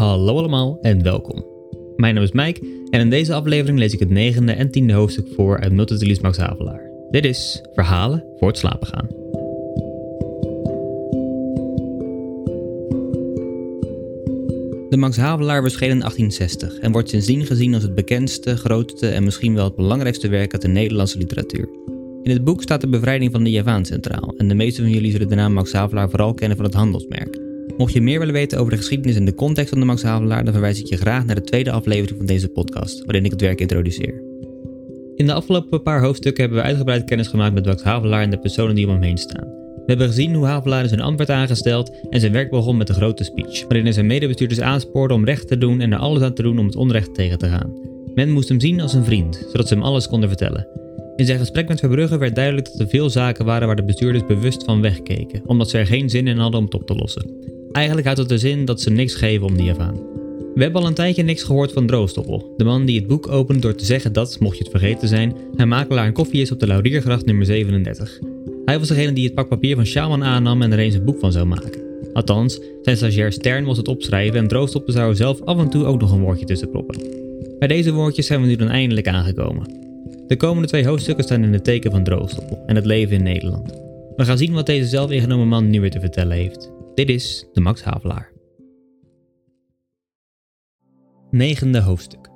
Hallo allemaal en welkom. Mijn naam is Mike en in deze aflevering lees ik het negende en tiende hoofdstuk voor uit Multitudes Max Havelaar. Dit is Verhalen voor het slapen gaan. De Max Havelaar verscheen in 1860 en wordt sindsdien gezien als het bekendste, grootste en misschien wel het belangrijkste werk uit de Nederlandse literatuur. In het boek staat de bevrijding van de Javaan centraal en de meeste van jullie zullen de naam Max Havelaar vooral kennen van het handelsmerk. Mocht je meer willen weten over de geschiedenis en de context van de Max Havelaar, dan verwijs ik je graag naar de tweede aflevering van deze podcast, waarin ik het werk introduceer. In de afgelopen paar hoofdstukken hebben we uitgebreid kennis gemaakt met Max Havelaar en de personen die om hem heen staan. We hebben gezien hoe Havelaar zijn ambt werd aangesteld en zijn werk begon met een grote speech, waarin hij zijn medebestuurders aanspoorde om recht te doen en er alles aan te doen om het onrecht tegen te gaan. Men moest hem zien als een vriend, zodat ze hem alles konden vertellen. In zijn gesprek met Verbrugge werd duidelijk dat er veel zaken waren waar de bestuurders bewust van wegkeken, omdat ze er geen zin in hadden om het op te lossen. Eigenlijk houdt het de zin dat ze niks geven om die Javaan. We hebben al een tijdje niks gehoord van Droostoppel, de man die het boek opent door te zeggen dat, mocht je het vergeten zijn, hij makelaar en koffie is op de Lauriergracht nummer 37. Hij was degene die het pak papier van Shaman aannam en er eens een boek van zou maken. Althans, zijn stagiair Stern was het opschrijven en Droostoppel zou zelf af en toe ook nog een woordje tussen proppen. Bij deze woordjes zijn we nu dan eindelijk aangekomen. De komende twee hoofdstukken staan in het teken van Droostoppel en het leven in Nederland. We gaan zien wat deze zelfingenomen man nu weer te vertellen heeft. Dit is de Max Havelaar. Negende hoofdstuk.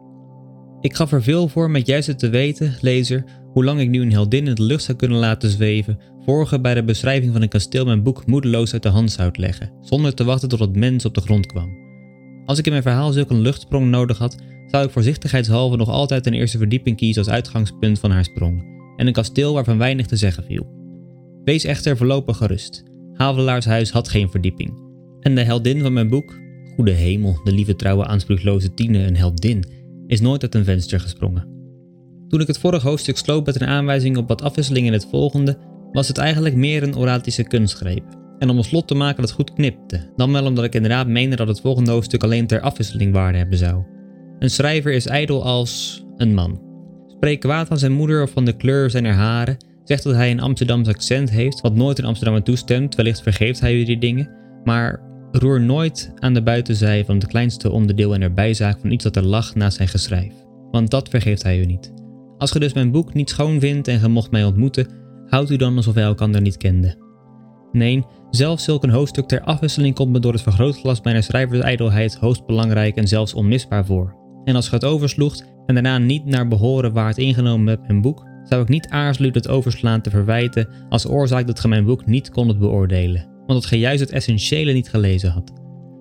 Ik gaf er veel voor met juist te weten, lezer, hoe lang ik nu een heldin in de lucht zou kunnen laten zweven, vorige bij de beschrijving van een kasteel mijn boek moedeloos uit de hand zou leggen, zonder te wachten tot het mens op de grond kwam. Als ik in mijn verhaal zulke een luchtsprong nodig had, zou ik voorzichtigheidshalve nog altijd een eerste verdieping kiezen als uitgangspunt van haar sprong, en een kasteel waarvan weinig te zeggen viel. Wees echter voorlopig gerust. Havelaarshuis had geen verdieping. En de heldin van mijn boek, goede hemel, de lieve trouwe aanspreekloze Tine, een heldin, is nooit uit een venster gesprongen. Toen ik het vorige hoofdstuk sloot met een aanwijzing op wat afwisseling in het volgende, was het eigenlijk meer een oratische kunstgreep. En om een slot te maken dat goed knipte, dan wel omdat ik inderdaad meende dat het volgende hoofdstuk alleen ter afwisseling waarde hebben zou. Een schrijver is ijdel als een man. Spreek kwaad van zijn moeder of van de kleur zijn haren, zegt dat hij een Amsterdams accent heeft, wat nooit in Amsterdam toestemt, wellicht vergeeft hij u die dingen, maar roer nooit aan de buitenzij van het kleinste onderdeel en erbijzaak van iets dat er lag naast zijn geschrijf, want dat vergeeft hij u niet. Als ge dus mijn boek niet schoon vindt en ge mocht mij ontmoeten, houdt u dan alsof wij elkaar niet kenden. Nee, zelfs zulk een hoofdstuk ter afwisseling komt me door het vergrootglas mijner schrijversijdelheid hoogst belangrijk en zelfs onmisbaar voor. En als ge het oversloegt en daarna niet naar behoren waar het ingenomen hebt mijn boek, zou ik niet aarzelen het overslaan te verwijten als oorzaak dat ge mijn boek niet kon beoordelen, want dat ge juist het essentiële niet gelezen had.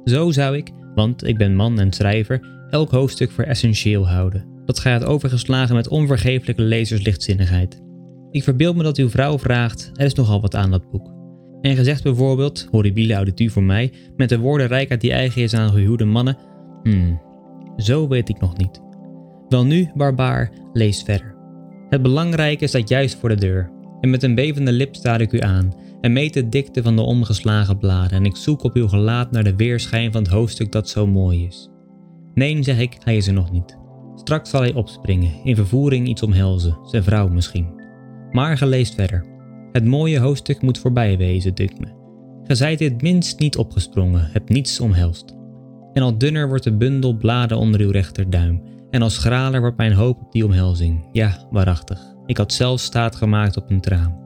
Zo zou ik, want ik ben man en schrijver, elk hoofdstuk voor essentieel houden, dat gij had overgeslagen met onvergeeflijke lezerslichtzinnigheid. Ik verbeeld me dat uw vrouw vraagt, er is nogal wat aan dat boek. En gezegd bijvoorbeeld, horribile audituur voor mij, met de woorden rijkheid die eigen is aan gehuwde mannen, hmm, zo weet ik nog niet. Wel nu, barbaar, lees verder. Het belangrijke staat juist voor de deur. En met een bevende lip sta ik u aan en meet de dikte van de omgeslagen bladen en ik zoek op uw gelaat naar de weerschijn van het hoofdstuk dat zo mooi is. Nee, zeg ik, hij is er nog niet. Straks zal hij opspringen, in vervoering iets omhelzen, zijn vrouw misschien. Maar geleest verder. Het mooie hoofdstuk moet voorbij wezen, dunkt me. Ge zijt dit minst niet opgesprongen, hebt niets omhelst. En al dunner wordt de bundel bladen onder uw rechterduim en als schraler wordt mijn hoop op die omhelzing. Ja, waarachtig. Ik had zelf staat gemaakt op een traan.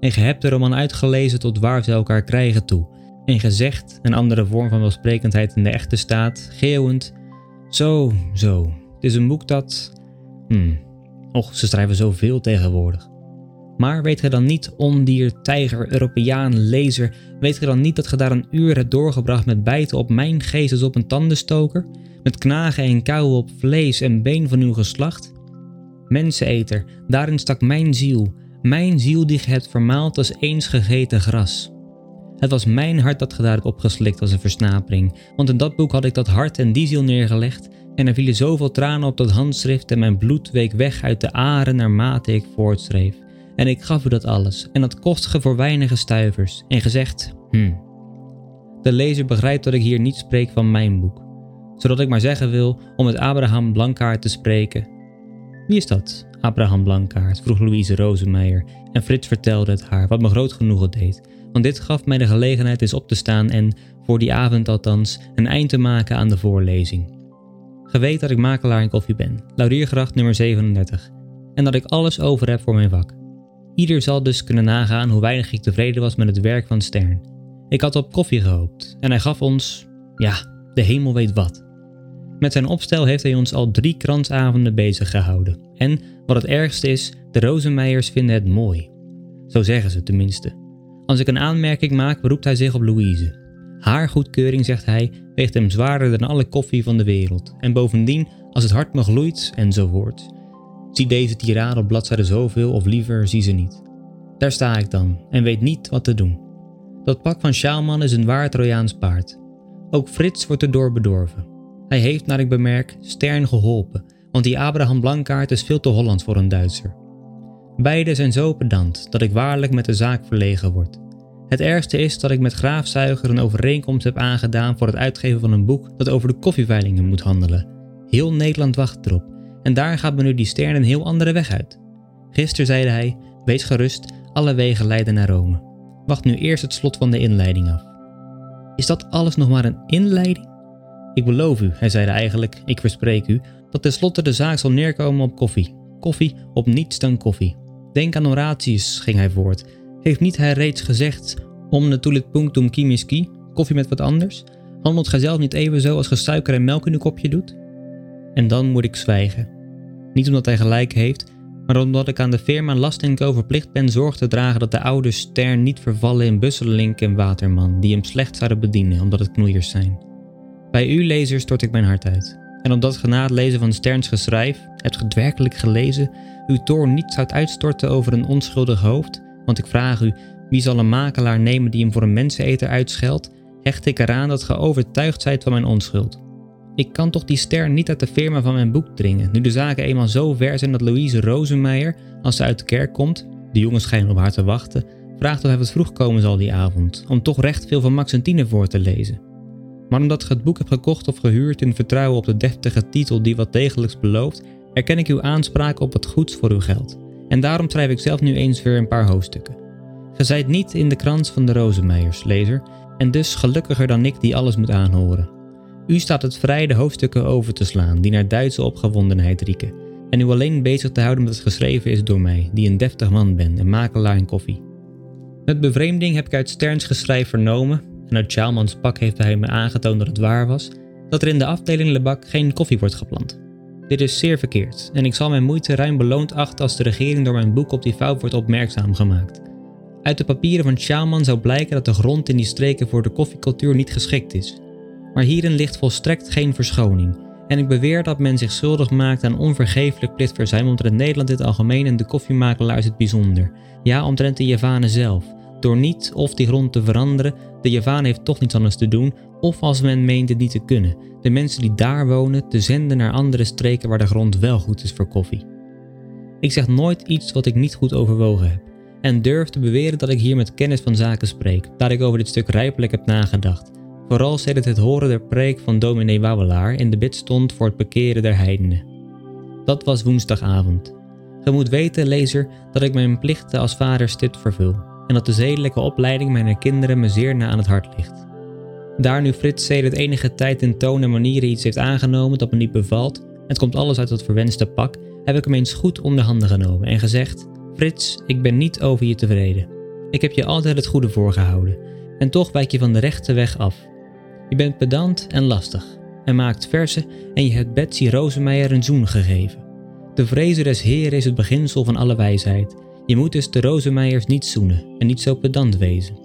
En ge hebt de roman uitgelezen tot waar ze elkaar krijgen toe. En gezegd, een andere vorm van welsprekendheid in de echte staat, geeuwend: Zo, zo. Het is een boek dat. Hmm. Och, ze schrijven zoveel tegenwoordig. Maar weet ge dan niet, ondier, tijger, Europeaan, lezer, weet ge dan niet dat ge daar een uur hebt doorgebracht met bijten op mijn geest als op een tandenstoker? Met knagen en kauwen op vlees en been van uw geslacht? Menseneter, daarin stak mijn ziel, Mijn ziel die ge hebt vermaald als eens gegeten gras. Het was mijn hart dat ge daar opgeslikt als een versnapering, want in dat boek had ik dat hart en die ziel neergelegd en er vielen zoveel tranen op dat handschrift en mijn bloed week weg uit de aren naarmate ik voortschreef. En ik gaf u dat alles en dat kost ge voor weinige stuivers en gezegd, hm. De lezer begrijpt dat ik hier niet spreek van mijn boek, zodat ik maar zeggen wil om met Abraham Blankaart te spreken. Wie is dat, Abraham Blankaart? vroeg Louise Rozenmeijer en Frits vertelde het haar, wat me groot genoegen deed, want dit gaf mij de gelegenheid eens op te staan en, voor die avond althans, een eind te maken aan de voorlezing. Ge weet dat ik makelaar in koffie ben, Lauriergracht nummer 37, en dat ik alles over heb voor mijn vak. Ieder zal dus kunnen nagaan hoe weinig ik tevreden was met het werk van Stern. Ik had op koffie gehoopt en hij gaf ons, ja, de hemel weet wat. Met zijn opstel heeft hij ons al drie kransavonden bezig gehouden. En, wat het ergste is, de Rozenmeijers vinden het mooi. Zo zeggen ze tenminste. Als ik een aanmerking maak, beroept hij zich op Louise. Haar goedkeuring, zegt hij, weegt hem zwaarder dan alle koffie van de wereld. En bovendien, als het hart me gloeit, enzovoort. Zie deze tirade op bladzijde zoveel, of liever, zie ze niet. Daar sta ik dan, en weet niet wat te doen. Dat pak van Sjaalman is een waar Trojaans paard. Ook Frits wordt erdoor bedorven. Hij heeft, naar ik bemerk, Stern geholpen, want die Abraham Blankaart is veel te Hollands voor een Duitser. Beide zijn zo pedant dat ik waarlijk met de zaak verlegen word. Het ergste is dat ik met Graafzuiger een overeenkomst heb aangedaan voor het uitgeven van een boek dat over de koffieveilingen moet handelen. Heel Nederland wacht erop en daar gaat me nu die Stern een heel andere weg uit. Gisteren zeide hij: Wees gerust, alle wegen leiden naar Rome. Wacht nu eerst het slot van de inleiding af. Is dat alles nog maar een inleiding? Ik beloof u, hij zeide eigenlijk, ik verspreek u, dat tenslotte de zaak zal neerkomen op koffie. Koffie op niets dan koffie. Denk aan Horatius, ging hij voort. Heeft niet hij reeds gezegd, om natulit punctum chimiski, koffie met wat anders? Handelt gij zelf niet even zo als ge suiker en melk in uw kopje doet? En dan moet ik zwijgen. Niet omdat hij gelijk heeft, maar omdat ik aan de firma Lastinko verplicht ben zorg te dragen dat de oude stern niet vervallen in Busselink en Waterman, die hem slecht zouden bedienen omdat het knoeiers zijn. Bij u, lezer, stort ik mijn hart uit. En omdat ge na het lezen van Sterns geschrijf, hebt ge het werkelijk gelezen, uw toorn niet zou uitstorten over een onschuldig hoofd, want ik vraag u, wie zal een makelaar nemen die hem voor een menseneter uitscheldt, hecht ik eraan dat ge overtuigd zijt van mijn onschuld. Ik kan toch die ster niet uit de firma van mijn boek dringen, nu de zaken eenmaal zo ver zijn dat Louise Rozenmeijer, als ze uit de kerk komt, de jongens schijnen op haar te wachten, vraagt of hij wat vroeg komen zal die avond, om toch recht veel van Max en Tine voor te lezen. Maar omdat ge het boek hebt gekocht of gehuurd in vertrouwen op de deftige titel die wat degelijks belooft, erken ik uw aanspraak op wat goeds voor uw geld. En daarom schrijf ik zelf nu eens weer een paar hoofdstukken. Ge zijt niet in de krans van de Rozenmeijers, lezer, en dus gelukkiger dan ik die alles moet aanhoren. U staat het vrij de hoofdstukken over te slaan die naar Duitse opgewondenheid rieken, en u alleen bezig te houden met het geschreven is door mij, die een deftig man ben en makelaar in koffie. Met bevreemding heb ik uit Sterns geschrijf vernomen, en uit Sjaalmans pak heeft hij me aangetoond dat het waar was, dat er in de afdeling Lebak geen koffie wordt geplant. Dit is zeer verkeerd en ik zal mijn moeite ruim beloond achten als de regering door mijn boek op die fout wordt opmerkzaam gemaakt. Uit de papieren van Sjaalman zou blijken dat de grond in die streken voor de koffiecultuur niet geschikt is. Maar hierin ligt volstrekt geen verschoning. En ik beweer dat men zich schuldig maakt aan onvergeeflijk plichtverzuim omtrent Nederland in het algemeen en de koffiemakelaars het bijzonder. Ja, omtrent de Javanen zelf. Door niet of die grond te veranderen, de Javaan heeft toch niets anders te doen, of als men meent het niet te kunnen, de mensen die daar wonen te zenden naar andere streken waar de grond wel goed is voor koffie. Ik zeg nooit iets wat ik niet goed overwogen heb, en durf te beweren dat ik hier met kennis van zaken spreek, daar ik over dit stuk rijpelijk heb nagedacht. Vooral sedert het horen der preek van dominee Wabbelaar in de bid stond voor het bekeren der heidenen. Dat was woensdagavond. Ge moet weten, lezer, dat ik mijn plichten als vader stipt vervul en dat de zedelijke opleiding mijn kinderen me zeer na aan het hart ligt. Daar nu Frits sedert enige tijd in toon en manieren iets heeft aangenomen dat me niet bevalt, het komt alles uit dat verwenste pak, heb ik hem eens goed onder handen genomen en gezegd: Frits, ik ben niet over je tevreden. Ik heb je altijd het goede voorgehouden, en toch wijk je van de rechte weg af. Je bent pedant en lastig, en maakt versen en je hebt Betsy Rozenmeijer een zoen gegeven. De vrezen des is het beginsel van alle wijsheid. Je moet dus de Rozenmeijers niet zoenen en niet zo pedant wezen.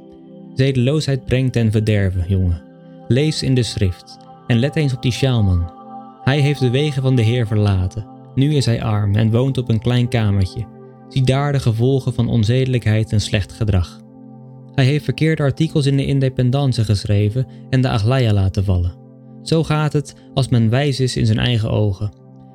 Zedeloosheid brengt ten verderven, jongen. Lees in de schrift en let eens op die sjaalman. Hij heeft de wegen van de Heer verlaten. Nu is hij arm en woont op een klein kamertje. Zie daar de gevolgen van onzedelijkheid en slecht gedrag. Hij heeft verkeerde artikels in de Independance geschreven en de Aglaya laten vallen. Zo gaat het als men wijs is in zijn eigen ogen.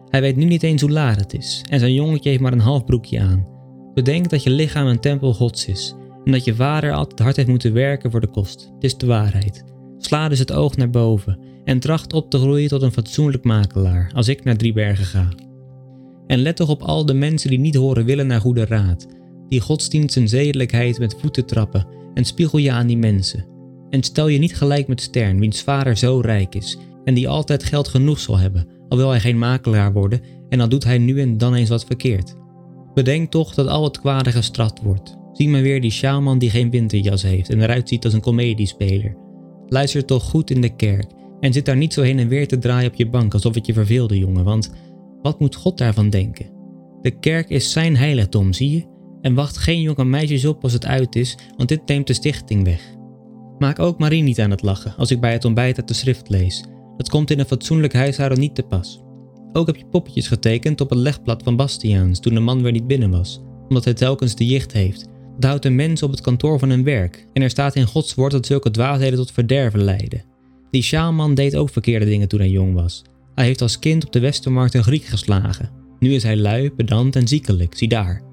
Hij weet nu niet eens hoe laat het is en zijn jongetje heeft maar een half broekje aan. Bedenk dat je lichaam een tempel gods is en dat je vader altijd hard heeft moeten werken voor de kost. Het is de waarheid. Sla dus het oog naar boven en tracht op te groeien tot een fatsoenlijk makelaar als ik naar Driebergen ga. En let toch op al de mensen die niet horen willen naar goede raad, die godsdienst en zedelijkheid met voeten trappen en spiegel je aan die mensen. En stel je niet gelijk met Stern, wiens vader zo rijk is en die altijd geld genoeg zal hebben, al wil hij geen makelaar worden en al doet hij nu en dan eens wat verkeerd. Bedenk toch dat al het kwade gestraft wordt. Zie maar weer die shaman die geen winterjas heeft en eruit ziet als een comediespeler. Luister toch goed in de kerk en zit daar niet zo heen en weer te draaien op je bank alsof het je verveelde, jongen, want wat moet God daarvan denken? De kerk is zijn heiligdom, zie je? En wacht geen jonge meisjes op als het uit is, want dit neemt de stichting weg. Maak ook Marie niet aan het lachen als ik bij het ontbijt uit de schrift lees. Dat komt in een fatsoenlijk huishouden niet te pas. Ook heb je poppetjes getekend op het legblad van Bastiaans toen de man weer niet binnen was, omdat hij telkens de jicht heeft. Dat houdt een mens op het kantoor van hun werk en er staat in Gods woord dat zulke dwaasheden tot verderven leiden. Die sjaalman deed ook verkeerde dingen toen hij jong was. Hij heeft als kind op de Westermarkt een Griek geslagen. Nu is hij lui, pedant en ziekelijk, zie daar.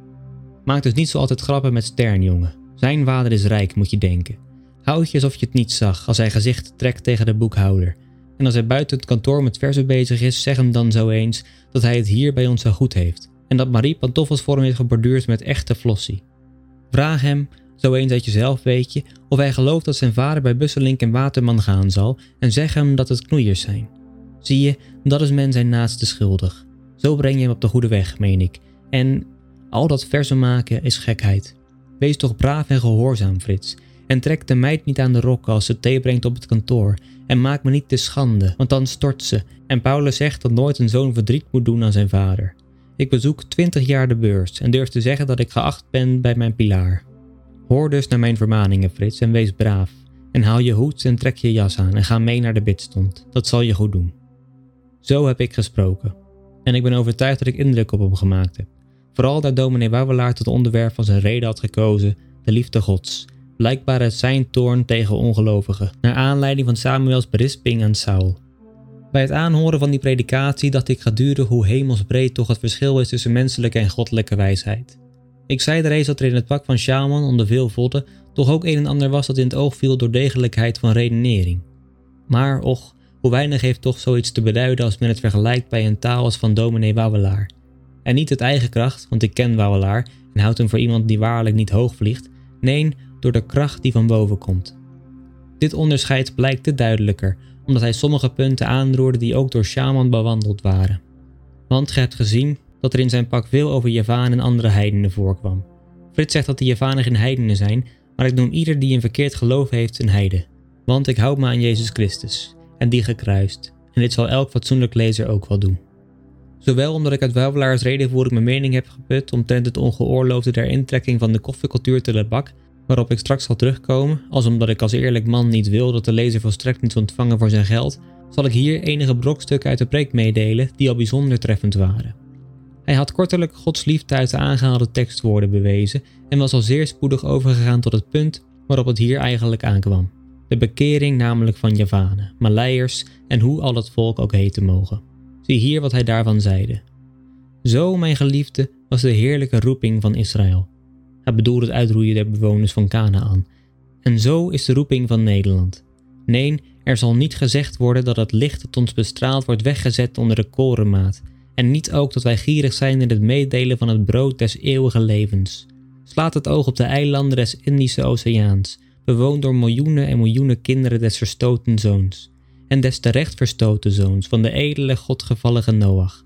Maak dus niet zo altijd grappen met Stern, jongen. Zijn vader is rijk, moet je denken. Houd je alsof je het niet zag als hij gezicht trekt tegen de boekhouder. En als hij buiten het kantoor met verzen bezig is, zeg hem dan zo eens dat hij het hier bij ons zo goed heeft. En dat Marie pantoffels voor hem heeft geborduurd met echte flossie. Vraag hem, zo eens uit jezelf weet je, of hij gelooft dat zijn vader bij Busselink en Waterman gaan zal en zeg hem dat het knoeiers zijn. Zie je, dat is men zijn naaste schuldig. Zo breng je hem op de goede weg, meen ik. En al dat versen maken is gekheid. Wees toch braaf en gehoorzaam, Frits. En trek de meid niet aan de rokken als ze thee brengt op het kantoor. En maak me niet te schande, want dan stort ze. En Paulus zegt dat nooit een zoon verdriet moet doen aan zijn vader. Ik bezoek 20 jaar de beurs en durf te zeggen dat ik geacht ben bij mijn pilaar. Hoor dus naar mijn vermaningen, Frits, en wees braaf. En haal je hoed en trek je jas aan en ga mee naar de bidstond. Dat zal je goed doen. Zo heb ik gesproken. En ik ben overtuigd dat ik indruk op hem gemaakt heb. Vooral dat dominee Wouwelaar tot onderwerp van zijn reden had gekozen, de liefde gods. Blijkbaar het zijn toorn tegen ongelovigen, naar aanleiding van Samuels berisping aan Saul. Bij het aanhoren van die predikatie dacht ik gedurig hoe hemelsbreed toch het verschil is tussen menselijke en goddelijke wijsheid. Ik zei er eens dat er in het pak van Shaman onder veel vodden toch ook een en ander was dat in het oog viel door degelijkheid van redenering. Maar och, hoe weinig heeft toch zoiets te beduiden als men het vergelijkt bij een taal als van dominee Wouwelaar. En niet uit eigen kracht, want ik ken Wouwelaar en houd hem voor iemand die waarlijk niet hoog vliegt, nee, door de kracht die van boven komt. Dit onderscheid blijkt te duidelijker, omdat hij sommige punten aanroerde die ook door Shaman bewandeld waren. Want ge hebt gezien dat er in zijn pak veel over Javaan en andere heidenen voorkwam. Frits zegt dat de Javanen geen heidenen zijn, maar ik noem ieder die een verkeerd geloof heeft een heide. Want ik houd me aan Jezus Christus en die gekruist, en dit zal elk fatsoenlijk lezer ook wel doen. Zowel omdat ik uit Wouwelaars redenvoering mijn mening heb geput omtrent het ongeoorloofde der intrekking van de koffiecultuur te Lebak, waarop ik straks zal terugkomen, als omdat ik als eerlijk man niet wil dat de lezer volstrekt niets ontvangen voor zijn geld, zal ik hier enige brokstukken uit de preek meedelen die al bijzonder treffend waren. Hij had kortelijk Gods liefde uit de aangehaalde tekstwoorden bewezen en was al zeer spoedig overgegaan tot het punt waarop het hier eigenlijk aankwam. De bekering namelijk van Javanen, Maleiers en hoe al het volk ook heten mogen. Zie hier wat hij daarvan zeide. Zo, mijn geliefde, was de heerlijke roeping van Israël. Hij bedoelde het uitroeien der bewoners van Canaan. En zo is de roeping van Nederland. Nee, er zal niet gezegd worden dat het licht dat ons bestraalt wordt weggezet onder de korenmaat, en niet ook dat wij gierig zijn in het meedelen van het brood des eeuwige levens. Slaat het oog op de eilanden des Indische Oceaans, bewoond door miljoenen en miljoenen kinderen des verstoten zoons, en des terecht verstoten zoons van de edele godgevallige Noach.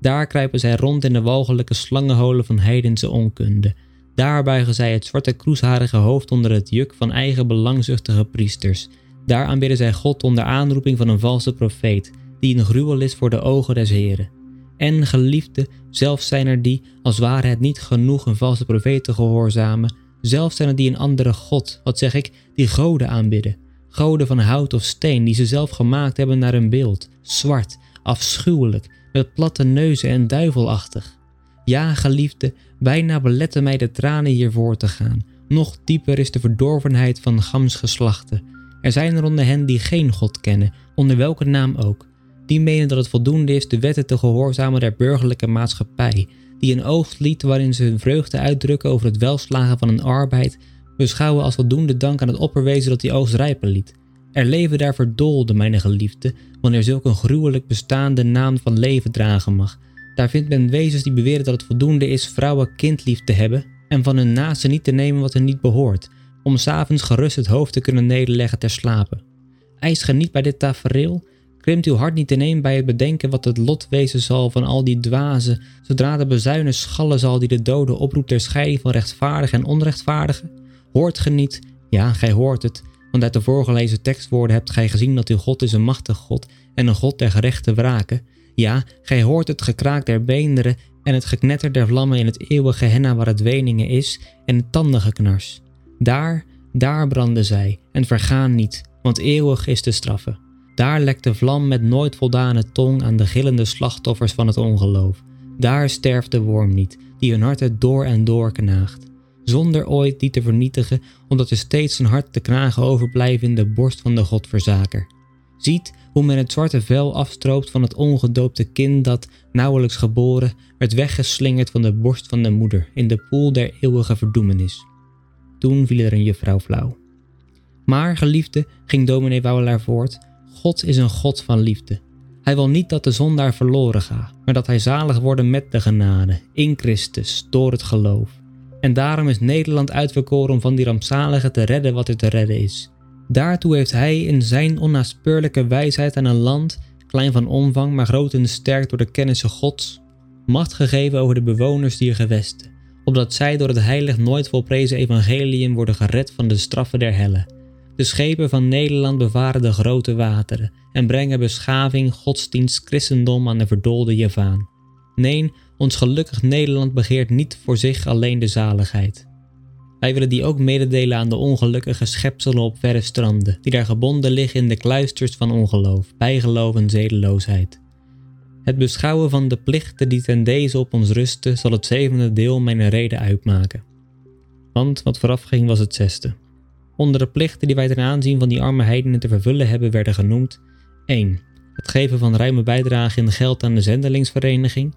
Daar kruipen zij rond in de walgelijke slangenholen van heidense onkunde. Daar buigen zij het zwarte kroesharige hoofd onder het juk van eigen belangzuchtige priesters. Daar aanbidden zij God onder aanroeping van een valse profeet, die een gruwel is voor de ogen des Heren. En geliefde, zelf zijn er die, als ware het niet genoeg een valse profeet te gehoorzamen, zelf zijn er die een andere God, wat zeg ik, die goden aanbidden. Goden van hout of steen die ze zelf gemaakt hebben naar hun beeld, zwart, afschuwelijk, met platte neuzen en duivelachtig. Ja, geliefde, Bijna beletten mij de tranen hiervoor te gaan. Nog dieper is de verdorvenheid van Gams geslachten. Er zijn er onder hen die geen God kennen, onder welke naam ook. Die menen dat het voldoende is de wetten te gehoorzamen der burgerlijke maatschappij, die een oogstlied waarin ze hun vreugde uitdrukken over het welslagen van een arbeid, beschouwen als voldoende dank aan het opperwezen dat die oogst rijpen liet. Er leven daar verdolden, mijn geliefde, wanneer zulk een gruwelijk bestaande naam van leven dragen mag. Daar vindt men wezens die beweren dat het voldoende is vrouwen kindlief te hebben en van hun naasten niet te nemen wat hen niet behoort, om s'avonds gerust het hoofd te kunnen nederleggen ter slapen. Eist ge niet bij dit tafereel? Krimt uw hart niet ineen bij het bedenken wat het lot wezen zal van al die dwazen, zodra de bezuinen schallen zal die de doden oproept ter scheiding van rechtvaardige en onrechtvaardige? Hoort ge niet? Ja, gij hoort het, want uit de voorgelezen tekstwoorden hebt gij gezien dat uw God is een machtig God en een God der gerechte wraken. Ja, gij hoort het gekraak der beenderen en het geknetter der vlammen in het eeuwige henna waar het weningen is en het tandengeknars. Daar, daar branden zij en vergaan niet, want eeuwig is de straffe. Daar lekt de vlam met nooit voldane tong aan de gillende slachtoffers van het ongeloof. Daar sterft de worm niet, die hun harten door en door knaagt. Zonder ooit die te vernietigen, omdat er steeds een hart te knagen overblijven in de borst van de godverzaker. Ziet hoe men het zwarte vel afstroopt van het ongedoopte kind dat, nauwelijks geboren, werd weggeslingerd van de borst van de moeder in de poel der eeuwige verdoemenis. Toen viel er een juffrouw flauw. Maar, geliefde, ging dominee Wouwelaar voort, God is een God van liefde. Hij wil niet dat de zondaar verloren gaat, maar dat hij zalig wordt met de genade, in Christus, door het geloof. En daarom is Nederland uitverkoren om van die rampzalige te redden wat er te redden is. Daartoe heeft hij in zijn onnaspeurlijke wijsheid aan een land, klein van omvang, maar groot en sterk door de kennisse Gods, macht gegeven over de bewoners dier gewesten, opdat zij door het heilig nooit volprezen evangelium worden gered van de straffen der helle. De schepen van Nederland bevaren de grote wateren en brengen beschaving, godsdienst, christendom aan de verdoolde Javaan. Nee, ons gelukkig Nederland begeert niet voor zich alleen de zaligheid. Wij willen die ook mededelen aan de ongelukkige schepselen op verre stranden, die daar gebonden liggen in de kluisters van ongeloof, bijgeloof en zedeloosheid. Het beschouwen van de plichten die ten deze op ons rusten, zal het zevende deel mijn reden uitmaken. Want wat vooraf ging was het zesde. Onder de plichten die wij ten aanzien van die arme heidenen te vervullen hebben, werden genoemd 1. Het geven van ruime bijdrage in geld aan de zendelingsvereniging.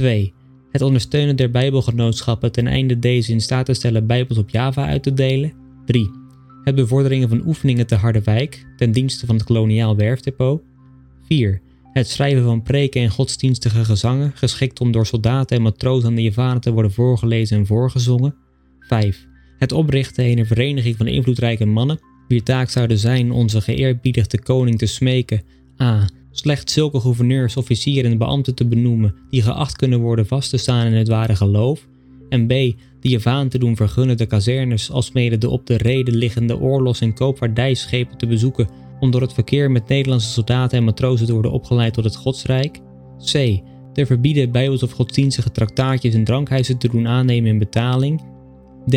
2. Het ondersteunen der bijbelgenootschappen ten einde deze in staat te stellen bijbels op Java uit te delen. 3. Het bevorderingen van oefeningen te Harderwijk ten dienste van het koloniaal werfdepot. 4. Het schrijven van preken en godsdienstige gezangen, geschikt om door soldaten en matrozen aan de Javanen te worden voorgelezen en voorgezongen. 5. Het oprichten een vereniging van invloedrijke mannen, wier taak zouden zijn onze geëerbiedigde koning te smeken a slechts zulke gouverneurs, officieren en beambten te benoemen die geacht kunnen worden vast te staan in het ware geloof, en b. de Javaan te doen vergunnen de kazernes alsmede de op de reden liggende oorlogs- en koopvaardijschepen te bezoeken om door het verkeer met Nederlandse soldaten en matrozen te worden opgeleid tot het godsrijk, c. te verbieden bijbels of godsdienstige traktaatjes en drankhuizen te doen aannemen in betaling, d.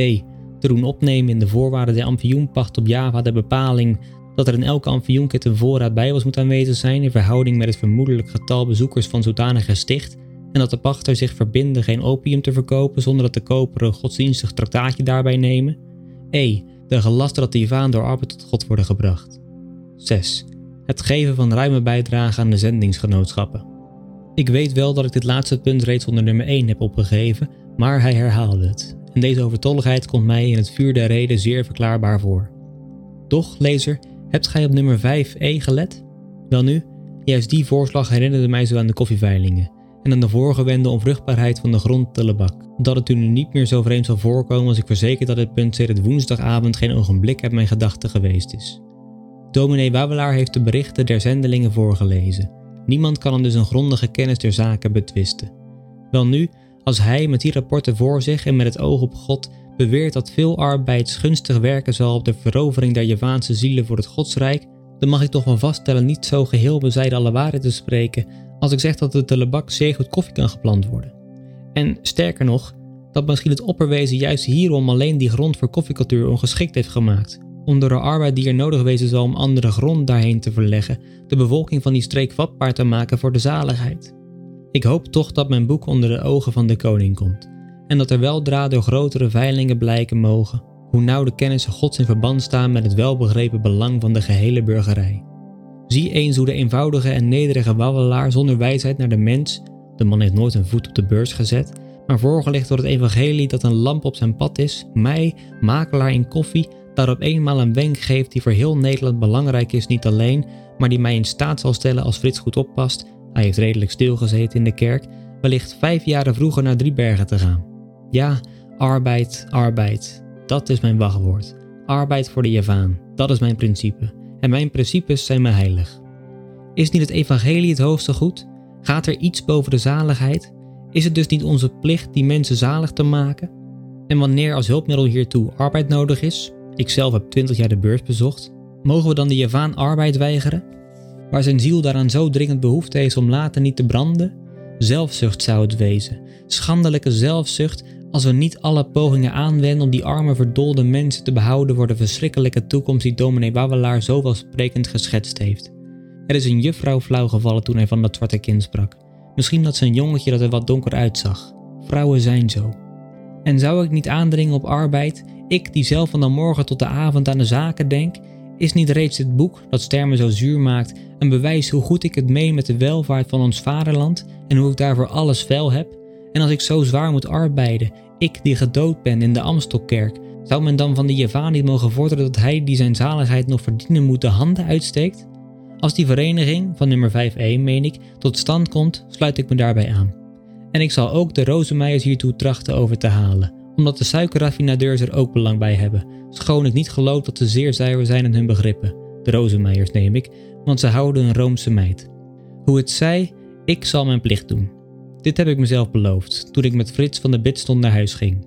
te doen opnemen in de voorwaarden der amfioenpacht op Java de bepaling dat er in elke amfioenkit een voorraad bijbels moet aanwezig zijn in verhouding met het vermoedelijk getal bezoekers van zodanig gesticht en dat de pachter zich verbinden geen opium te verkopen zonder dat de koper een godsdienstig traktaatje daarbij nemen. E. De gelasten dat die vaan door arbeid tot God worden gebracht. 6. Het geven van ruime bijdrage aan de zendingsgenootschappen. Ik weet wel dat ik dit laatste punt reeds onder nummer 1 heb opgegeven, maar hij herhaalde het. En deze overtolligheid komt mij in het vuur der reden zeer verklaarbaar voor. Toch, lezer, Hebt gij op nummer 5e gelet? Welnu, juist die voorslag herinnerde mij zo aan de koffieveilingen en aan de voorgewende onvruchtbaarheid van de grond te Lebak. Dat het u nu niet meer zo vreemd zal voorkomen als ik verzeker dat dit punt het woensdagavond geen ogenblik uit mijn gedachten geweest is. Dominee Wawelaar heeft de berichten der zendelingen voorgelezen. Niemand kan hem dus een grondige kennis der zaken betwisten. Welnu, als hij met die rapporten voor zich en met het oog op God beweert dat veel arbeid gunstig werken zal op de verovering der Javaanse zielen voor het godsrijk, dan mag ik toch wel vaststellen niet zo geheel bezijden alle waarheid te spreken als ik zeg dat de telebak zeer goed koffie kan geplant worden. En sterker nog, dat misschien het opperwezen juist hierom alleen die grond voor koffiecultuur ongeschikt heeft gemaakt, om door de arbeid die er nodig wezen zal om andere grond daarheen te verleggen, de bevolking van die streek vatbaar te maken voor de zaligheid. Ik hoop toch dat mijn boek onder de ogen van de koning komt en dat er weldra door grotere veilingen blijken mogen hoe nauw de kennissen Gods in verband staan met het welbegrepen belang van de gehele burgerij. Zie eens hoe de eenvoudige en nederige wawelaar zonder wijsheid naar de mens, de man heeft nooit een voet op de beurs gezet, maar voorgelegd door het evangelie dat een lamp op zijn pad is, mij, makelaar in koffie, daarop eenmaal een wenk geeft die voor heel Nederland belangrijk is niet alleen, maar die mij in staat zal stellen als Frits goed oppast, hij heeft redelijk stilgezeten in de kerk, wellicht vijf jaren vroeger naar Driebergen te gaan. Ja, arbeid, arbeid, dat is mijn wachtwoord. Arbeid voor de Javaan, dat is mijn principe. En mijn principes zijn mij heilig. Is niet het evangelie het hoogste goed? Gaat er iets boven de zaligheid? Is het dus niet onze plicht die mensen zalig te maken? En wanneer als hulpmiddel hiertoe arbeid nodig is, ik zelf heb 20 jaar de beurs bezocht, mogen we dan de Javaan arbeid weigeren? Waar zijn ziel daaraan zo dringend behoefte heeft om later niet te branden? Zelfzucht zou het wezen, schandelijke zelfzucht als we niet alle pogingen aanwenden om die arme verdolde mensen te behouden voor de verschrikkelijke toekomst die dominee Wawelaar zo welsprekend geschetst heeft. Er is een juffrouw flauw gevallen toen hij van dat zwarte kind sprak. Misschien dat ze een jongetje dat er wat donker uitzag. Vrouwen zijn zo. En zou ik niet aandringen op arbeid, ik die zelf van de morgen tot de avond aan de zaken denk, is niet reeds dit boek, dat stermen zo zuur maakt, een bewijs hoe goed ik het meen met de welvaart van ons vaderland en hoe ik daarvoor alles vuil heb? En als ik zo zwaar moet arbeiden, ik die gedood ben in de Amstelkerk, zou men dan van de Javaan niet mogen vorderen dat hij die zijn zaligheid nog verdienen moet de handen uitsteekt? Als die vereniging, van nummer 5e meen ik, tot stand komt, sluit ik me daarbij aan. En ik zal ook de Rozemeijers hiertoe trachten over te halen, omdat de suikerraffinadeurs er ook belang bij hebben, schoon ik niet geloof dat ze zeer zuiver zijn in hun begrippen. De Rozemeijers neem ik, want ze houden een Roomse meid. Hoe het zij, ik zal mijn plicht doen. Dit heb ik mezelf beloofd toen ik met Frits van de Bidstond naar huis ging.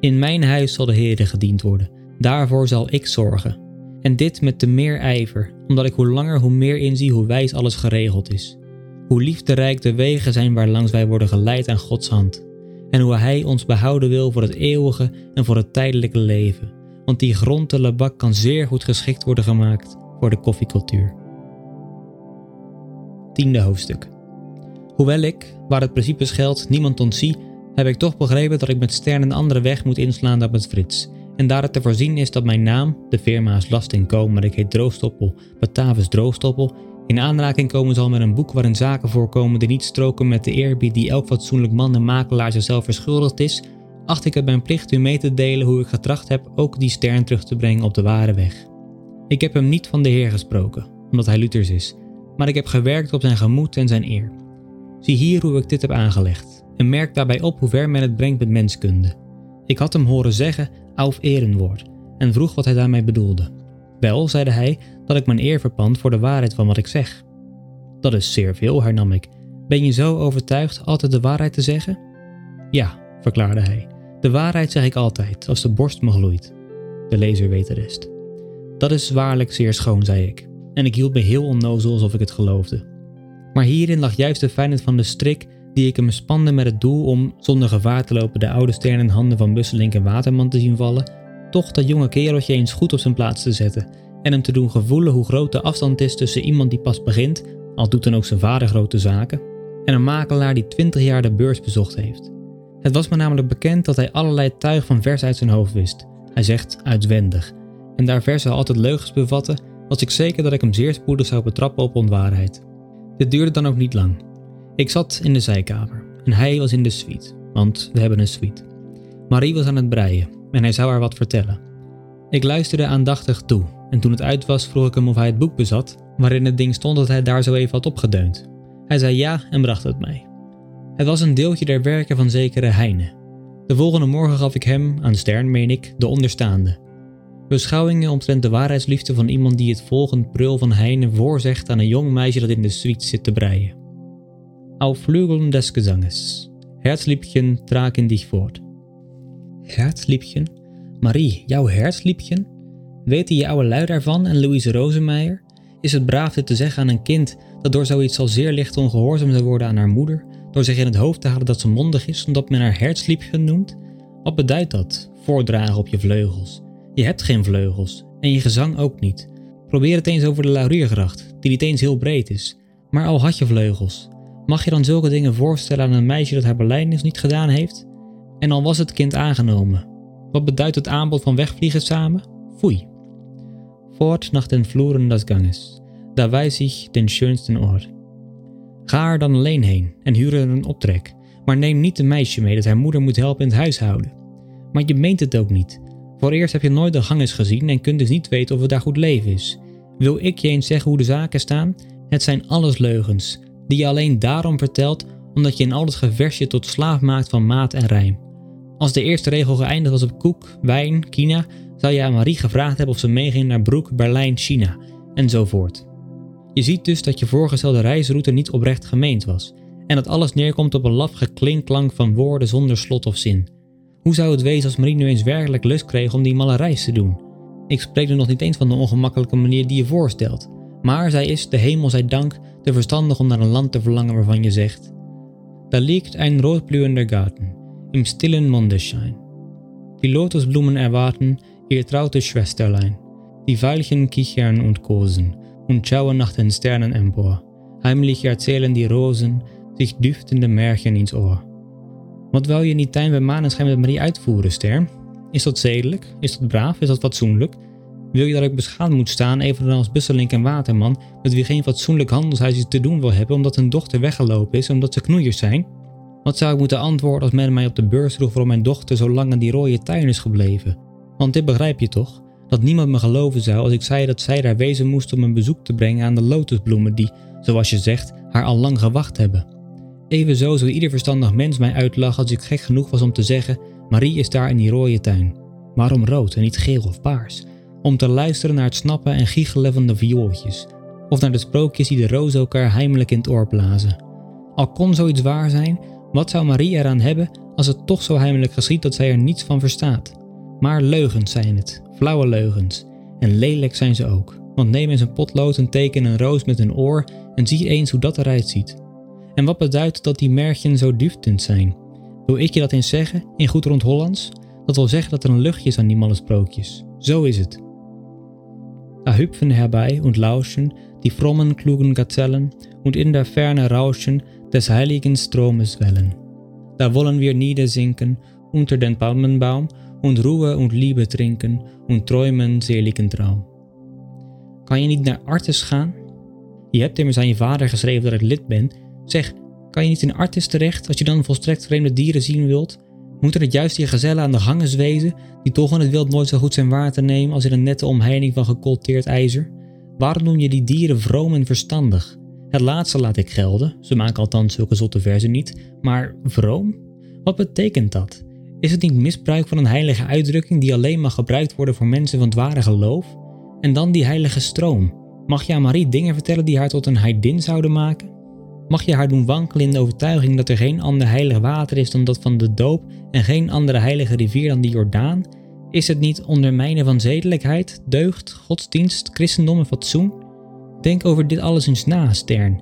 In mijn huis zal de Heere gediend worden, daarvoor zal ik zorgen. En dit met te meer ijver, omdat ik hoe langer hoe meer inzie hoe wijs alles geregeld is. Hoe liefderijk de wegen zijn waar langs wij worden geleid aan Gods hand. En hoe Hij ons behouden wil voor het eeuwige en voor het tijdelijke leven. Want die grond de lebak kan zeer goed geschikt worden gemaakt voor de koffiecultuur. Tiende hoofdstuk. Hoewel ik, waar het principe geldt, niemand ontzie, heb ik toch begrepen dat ik met Stern een andere weg moet inslaan dan met Frits. En daar het te voorzien is dat mijn naam, de firma is Lasting Co, maar ik heet Droogstoppel, Batavus Droogstoppel, in aanraking komen zal met een boek waarin zaken voorkomen die niet stroken met de eerbied die elk fatsoenlijk man en makelaar zichzelf verschuldigd is, acht ik het mijn plicht u mee te delen hoe ik getracht heb ook die stern terug te brengen op de ware weg. Ik heb hem niet van de Heer gesproken, omdat hij Luthers is, maar ik heb gewerkt op zijn gemoed en zijn eer. Zie hier hoe ik dit heb aangelegd en merk daarbij op hoe ver men het brengt met menskunde. Ik had hem horen zeggen auf Ehrenwoord en vroeg wat hij daarmee bedoelde. Wel, zeide hij, dat ik mijn eer verpand voor de waarheid van wat ik zeg. Dat is zeer veel, hernam ik. Ben je zo overtuigd altijd de waarheid te zeggen? Ja, verklaarde hij. De waarheid zeg ik altijd, als de borst me gloeit. De lezer weet de rest. Dat is waarlijk zeer schoon, zei ik, en ik hield me heel onnozel alsof ik het geloofde. Maar hierin lag juist de fijnheid van de strik die ik hem spande met het doel om, zonder gevaar te lopen, de oude ster in handen van Busselink en Waterman te zien vallen, toch dat jonge kereltje eens goed op zijn plaats te zetten en hem te doen gevoelen hoe groot de afstand is tussen iemand die pas begint, al doet dan ook zijn vader grote zaken, en een makelaar die 20 jaar de beurs bezocht heeft. Het was me namelijk bekend dat hij allerlei tuig van vers uit zijn hoofd wist. Hij zegt uitwendig. En daar versen altijd leugens bevatten, was ik zeker dat ik hem zeer spoedig zou betrappen op onwaarheid. Dit duurde dan ook niet lang. Ik zat in de zijkamer en hij was in de suite, want we hebben een suite. Marie was aan het breien en hij zou haar wat vertellen. Ik luisterde aandachtig toe en toen het uit was vroeg ik hem of hij het boek bezat, waarin het ding stond dat hij daar zo even had opgedeund. Hij zei ja en bracht het mij. Het was een deeltje der werken van zekere Heine. De volgende morgen gaf ik hem, aan Stern meen ik, de onderstaande. Beschouwingen omtrent de waarheidsliefde van iemand die het volgende prul van Heine voorzegt aan een jong meisje dat in de suite zit te breien. Auf Flügeln des Gesanges. Herzliebchen, trag in dich voort. Herzliebchen? Marie, jouw herzliebchen? Weten je oude lui daarvan en Louise Rosemeijer? Is het braaf dit te zeggen aan een kind dat door zoiets al zeer licht ongehoorzaam zou worden aan haar moeder, door zich in het hoofd te halen dat ze mondig is omdat men haar herzliebchen noemt? Wat beduidt dat? Voordragen op je vleugels. Je hebt geen vleugels en je gezang ook niet. Probeer het eens over de Lauriergracht, die niet eens heel breed is. Maar al had je vleugels, mag je dan zulke dingen voorstellen aan een meisje dat haar belijdenis niet gedaan heeft? En al was het kind aangenomen. Wat beduidt het aanbod van wegvliegen samen? Foei. Voort nach den Fluren des Ganges. Daar wijs ik den schönsten Ort. Ga er dan alleen heen en huur er een optrek. Maar neem niet een meisje mee dat haar moeder moet helpen in het huishouden. Maar je meent het ook niet. Voor eerst heb je nooit de ganges gezien en kunt dus niet weten of het daar goed leven is. Wil ik je eens zeggen hoe de zaken staan? Het zijn alles leugens, die je alleen daarom vertelt omdat je in al het gevers je tot slaaf maakt van maat en rijm. Als de eerste regel geëindigd was op koek, wijn, Kina, zou je aan Marie gevraagd hebben of ze meeging naar Broek, Berlijn, China, enzovoort. Je ziet dus dat je voorgestelde reisroute niet oprecht gemeend was, en dat alles neerkomt op een laf geklinklank van woorden zonder slot of zin. Hoe zou het wezen als Marie nu eens werkelijk lust kreeg om die malle reis te doen? Ik spreek nu nog niet eens van de ongemakkelijke manier die je voorstelt, maar zij is, de hemel zij dank, te verstandig om naar een land te verlangen waarvan je zegt: Daar liegt ein roodblühender Garten, im stillen Mondenschein. Die Lotusblumen erwarten ihr trautes Schwesterlein. Die Veilchen kichern und kosen und schauen nach den Sternen empor. Heimlich erzählen die Rosen zich duftende Märchen ins Ohr. Wat wil je niet tuin bij maneschijn met Marie uitvoeren, Ster? Is dat zedelijk? Is dat braaf? Is dat fatsoenlijk? Wil je dat ik beschaamd moet staan, evenals als Busselink en Waterman, met wie geen fatsoenlijk handelshuis te doen wil hebben omdat hun dochter weggelopen is omdat ze knoeiers zijn? Wat zou ik moeten antwoorden als men mij op de beurs vroeg waarom mijn dochter zo lang in die rode tuin is gebleven? Want dit begrijp je toch? Dat niemand me geloven zou als ik zei dat zij daar wezen moest om een bezoek te brengen aan de lotusbloemen die, zoals je zegt, haar al lang gewacht hebben. Evenzo zou ieder verstandig mens mij uitlachen als ik gek genoeg was om te zeggen: Marie is daar in die rode tuin. Waarom rood en niet geel of paars? Om te luisteren naar het snappen en giechelen van de viooltjes. Of naar de sprookjes die de rozen elkaar heimelijk in het oor blazen. Al kon zoiets waar zijn, wat zou Marie eraan hebben als het toch zo heimelijk geschiet dat zij er niets van verstaat? Maar leugens zijn het, flauwe leugens. En lelijk zijn ze ook. Want neem eens een potlood en teken een roos met een oor en zie eens hoe dat eruit ziet. En wat beduidt dat die merkjen zo duftend zijn? Wil ik je dat eens zeggen, in goed rond Hollands? Dat wil zeggen dat er een luchtje is aan die malle sprookjes. Zo is het. Da hüpfen herbei und lauschen die frommen klugen Gazellen und in der Ferne rauschen des heiligen Stromes Wellen. Da wollen wir niedersinken unter den Palmenbaum und Ruhe und Liebe trinken und träumen seligen Traum. Kan je niet naar Artes gaan? Je hebt immers aan je vader geschreven dat ik lid ben Zeg, kan je niet in Artis terecht als je dan volstrekt vreemde dieren zien wilt? Moeten het juist die gezellen aan de gangen wezen, die toch in het wild nooit zo goed zijn waar te nemen als in een nette omheining van gecolteerd ijzer? Waarom noem je die dieren vroom en verstandig? Het laatste laat ik gelden, ze maken althans zulke zotte verzen niet, maar vroom? Wat betekent dat? Is het niet misbruik van een heilige uitdrukking die alleen mag gebruikt worden voor mensen van het ware geloof? En dan die heilige stroom. Mag je aan Marie dingen vertellen die haar tot een heidin zouden maken? Mag je haar doen wankelen in de overtuiging dat er geen ander heilig water is dan dat van de doop en geen andere heilige rivier dan de Jordaan? Is het niet ondermijnen van zedelijkheid, deugd, godsdienst, christendom en fatsoen? Denk over dit alles eens na, Stern.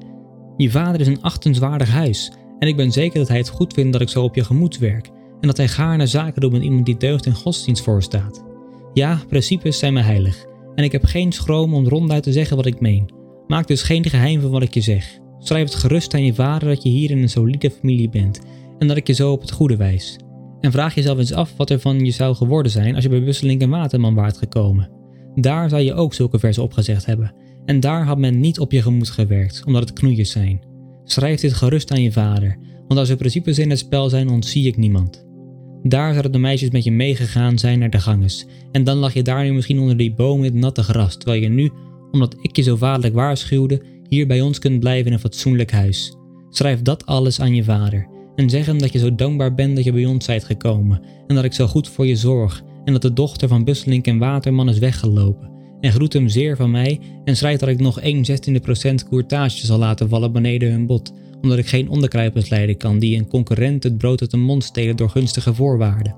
Je vader is een achtenswaardig huis en ik ben zeker dat hij het goed vindt dat ik zo op je gemoed werk en dat hij gaarne zaken doet met iemand die deugd en godsdienst voorstaat. Ja, principes zijn me heilig en ik heb geen schroom om ronduit te zeggen wat ik meen. Maak dus geen geheim van wat ik je zeg. Schrijf het gerust aan je vader dat je hier in een solide familie bent en dat ik je zo op het goede wijs. En vraag jezelf eens af wat er van je zou geworden zijn als je bij Busseling en Waterman waart gekomen. Daar zou je ook zulke versen opgezegd hebben. En daar had men niet op je gemoed gewerkt, omdat het knoeien zijn. Schrijf dit gerust aan je vader, want als er principes in het spel zijn, ontzie ik niemand. Daar zouden de meisjes met je meegegaan zijn naar de ganges, en dan lag je daar nu misschien onder die boom in het natte gras, terwijl je nu, omdat ik je zo vaderlijk waarschuwde, hier bij ons kunt blijven in een fatsoenlijk huis. Schrijf dat alles aan je vader en zeg hem dat je zo dankbaar bent dat je bij ons zijt gekomen en dat ik zo goed voor je zorg en dat de dochter van Busselink en Waterman is weggelopen. En groet hem zeer van mij en schrijf dat ik nog 1 16 procent courtage zal laten vallen beneden hun bod, omdat ik geen onderkruipers leiden kan die een concurrent het brood uit de mond stelen door gunstige voorwaarden.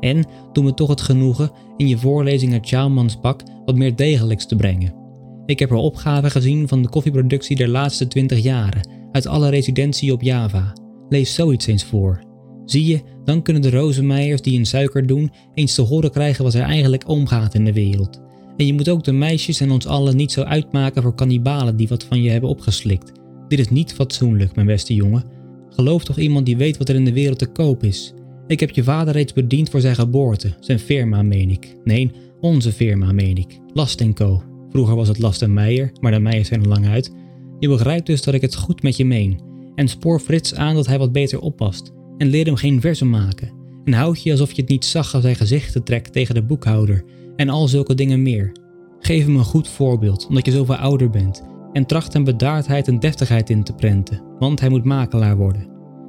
En doe me toch het genoegen in je voorlezing uit Sjaalmans pak wat meer degelijks te brengen. Ik heb er opgaven gezien van de koffieproductie der laatste 20 jaren, uit alle residentie op Java. Lees zoiets eens voor. Zie je, dan kunnen de rozenmeijers die een suiker doen eens te horen krijgen wat er eigenlijk omgaat in de wereld. En je moet ook de meisjes en ons allen niet zo uitmaken voor kannibalen die wat van je hebben opgeslikt. Dit is niet fatsoenlijk, mijn beste jongen. Geloof toch iemand die weet wat er in de wereld te koop is. Ik heb je vader reeds bediend voor zijn geboorte, zijn firma meen ik. Nee, onze firma meen ik. Last Co. Vroeger was het Last Meijer, maar de Meijers zijn er lang uit. Je begrijpt dus dat ik het goed met je meen. En spoor Frits aan dat hij wat beter oppast. En leer hem geen verzen maken. En houd je alsof je het niet zag als hij gezichten trekt tegen de boekhouder. En al zulke dingen meer. Geef hem een goed voorbeeld, omdat je zoveel ouder bent. En tracht hem bedaardheid en deftigheid in te prenten, want hij moet makelaar worden.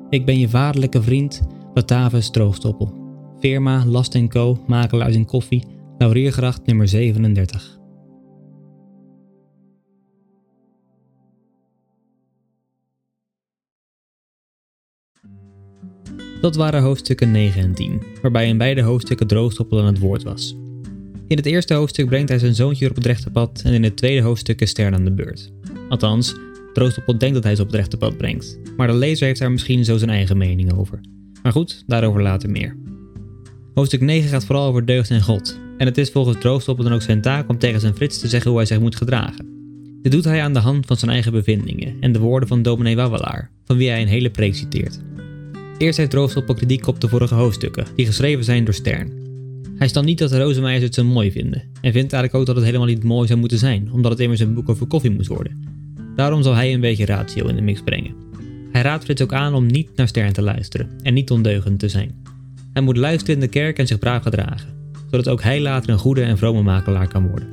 Ik ben je vaderlijke vriend, Batavus Troostoppel. Firma Last Co, makelaars in koffie, Lauriergracht nummer 37. Dat waren hoofdstukken 9 en 10, waarbij in beide hoofdstukken Droogstoppel aan het woord was. In het eerste hoofdstuk brengt hij zijn zoontje op het rechte pad en in het tweede hoofdstuk is Stern aan de beurt. Althans, Droogstoppel denkt dat hij ze op het rechte pad brengt, maar de lezer heeft daar misschien zo zijn eigen mening over. Maar goed, daarover later meer. Hoofdstuk 9 gaat vooral over deugd en God, en het is volgens Droogstoppel dan ook zijn taak om tegen zijn Frits te zeggen hoe hij zich moet gedragen. Dit doet hij aan de hand van zijn eigen bevindingen en de woorden van dominee Wawelaar, van wie hij een hele preek citeert. Eerst heeft Droogstoppel kritiek op de vorige hoofdstukken, die geschreven zijn door Stern. Hij stelt niet dat de Rozemeijers het zo mooi vinden, en vindt eigenlijk ook dat het helemaal niet mooi zou moeten zijn, omdat het immers een boek over koffie moet worden. Daarom zal hij een beetje ratio in de mix brengen. Hij raadt Frits ook aan om niet naar Stern te luisteren en niet ondeugend te zijn. Hij moet luisteren in de kerk en zich braaf gedragen, zodat ook hij later een goede en vrome makelaar kan worden.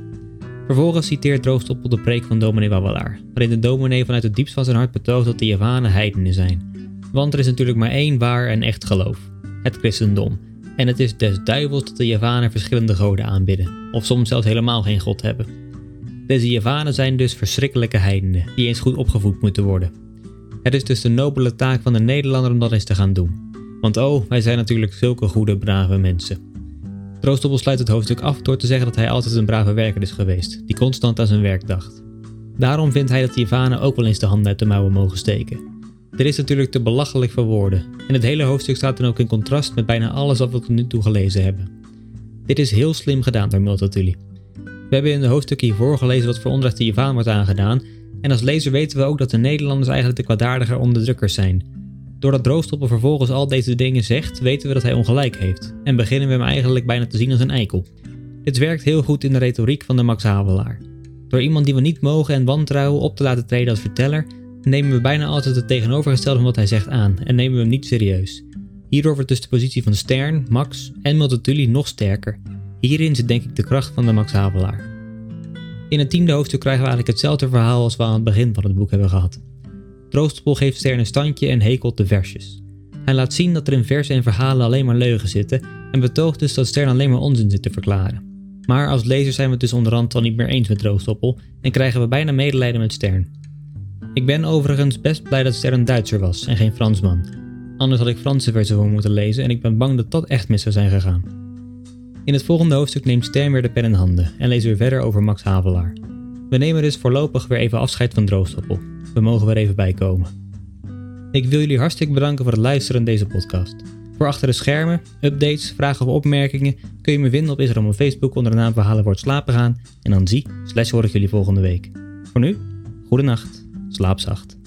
Vervolgens citeert Droogstoppel de preek van dominee Wawelaar, waarin de dominee vanuit het diepst van zijn hart betoogt dat de Javanen heidenen zijn want er is natuurlijk maar één waar en echt geloof: het christendom. En het is des duivels dat de Javanen verschillende goden aanbidden, of soms zelfs helemaal geen god hebben. Deze Javanen zijn dus verschrikkelijke heidenen, die eens goed opgevoed moeten worden. Het is dus de nobele taak van de Nederlander om dat eens te gaan doen. Want oh, wij zijn natuurlijk zulke goede, brave mensen. Troostoppel sluit het hoofdstuk af door te zeggen dat hij altijd een brave werker is geweest, die constant aan zijn werk dacht. Daarom vindt hij dat de Javanen ook wel eens de handen uit de mouwen mogen steken. Dit is natuurlijk te belachelijk voor woorden, en het hele hoofdstuk staat dan ook in contrast met bijna alles wat we tot nu toe gelezen hebben. Dit is heel slim gedaan door Multatuli. We hebben in de hoofdstukken hiervoor gelezen wat voor onrecht de Javaan wordt aangedaan, en als lezer weten we ook dat de Nederlanders eigenlijk de kwaadaardige onderdrukkers zijn. Doordat Droogstoppel vervolgens al deze dingen zegt, weten we dat hij ongelijk heeft, en beginnen we hem eigenlijk bijna te zien als een eikel. Dit werkt heel goed in de retoriek van de Max Havelaar. Door iemand die we niet mogen en wantrouwen op te laten treden als verteller, nemen we bijna altijd het tegenovergestelde van wat hij zegt aan en nemen we hem niet serieus. Hierdoor wordt dus de positie van Stern, Max en Multatuli nog sterker. Hierin zit denk ik de kracht van de Max Havelaar. In het tiende hoofdstuk krijgen we eigenlijk hetzelfde verhaal als we aan het begin van het boek hebben gehad. Troostpol geeft Stern een standje en hekelt de versjes. Hij laat zien dat er in versen en verhalen alleen maar leugen zitten en betoogt dus dat Stern alleen maar onzin zit te verklaren. Maar als lezer zijn we het dus onderhand al niet meer eens met Troostoppel en krijgen we bijna medelijden met Stern. Ik ben overigens best blij dat Ster een Duitser was en geen Fransman. Anders had ik Franse versen voor moeten lezen en ik ben bang dat dat echt mis zou zijn gegaan. In het volgende hoofdstuk neemt Stern weer de pen in handen en lezen we verder over Max Havelaar. We nemen dus voorlopig weer even afscheid van Droogstoppel. We mogen weer even bijkomen. Ik wil jullie hartstikke bedanken voor het luisteren naar deze podcast. Voor achter de schermen, updates, vragen of opmerkingen kun je me vinden op Instagram of Facebook onder de naam Verhalen wordt slapen gaan. En dan zie, slash hoor ik jullie volgende week. Voor nu, goede nacht. Slaap zacht.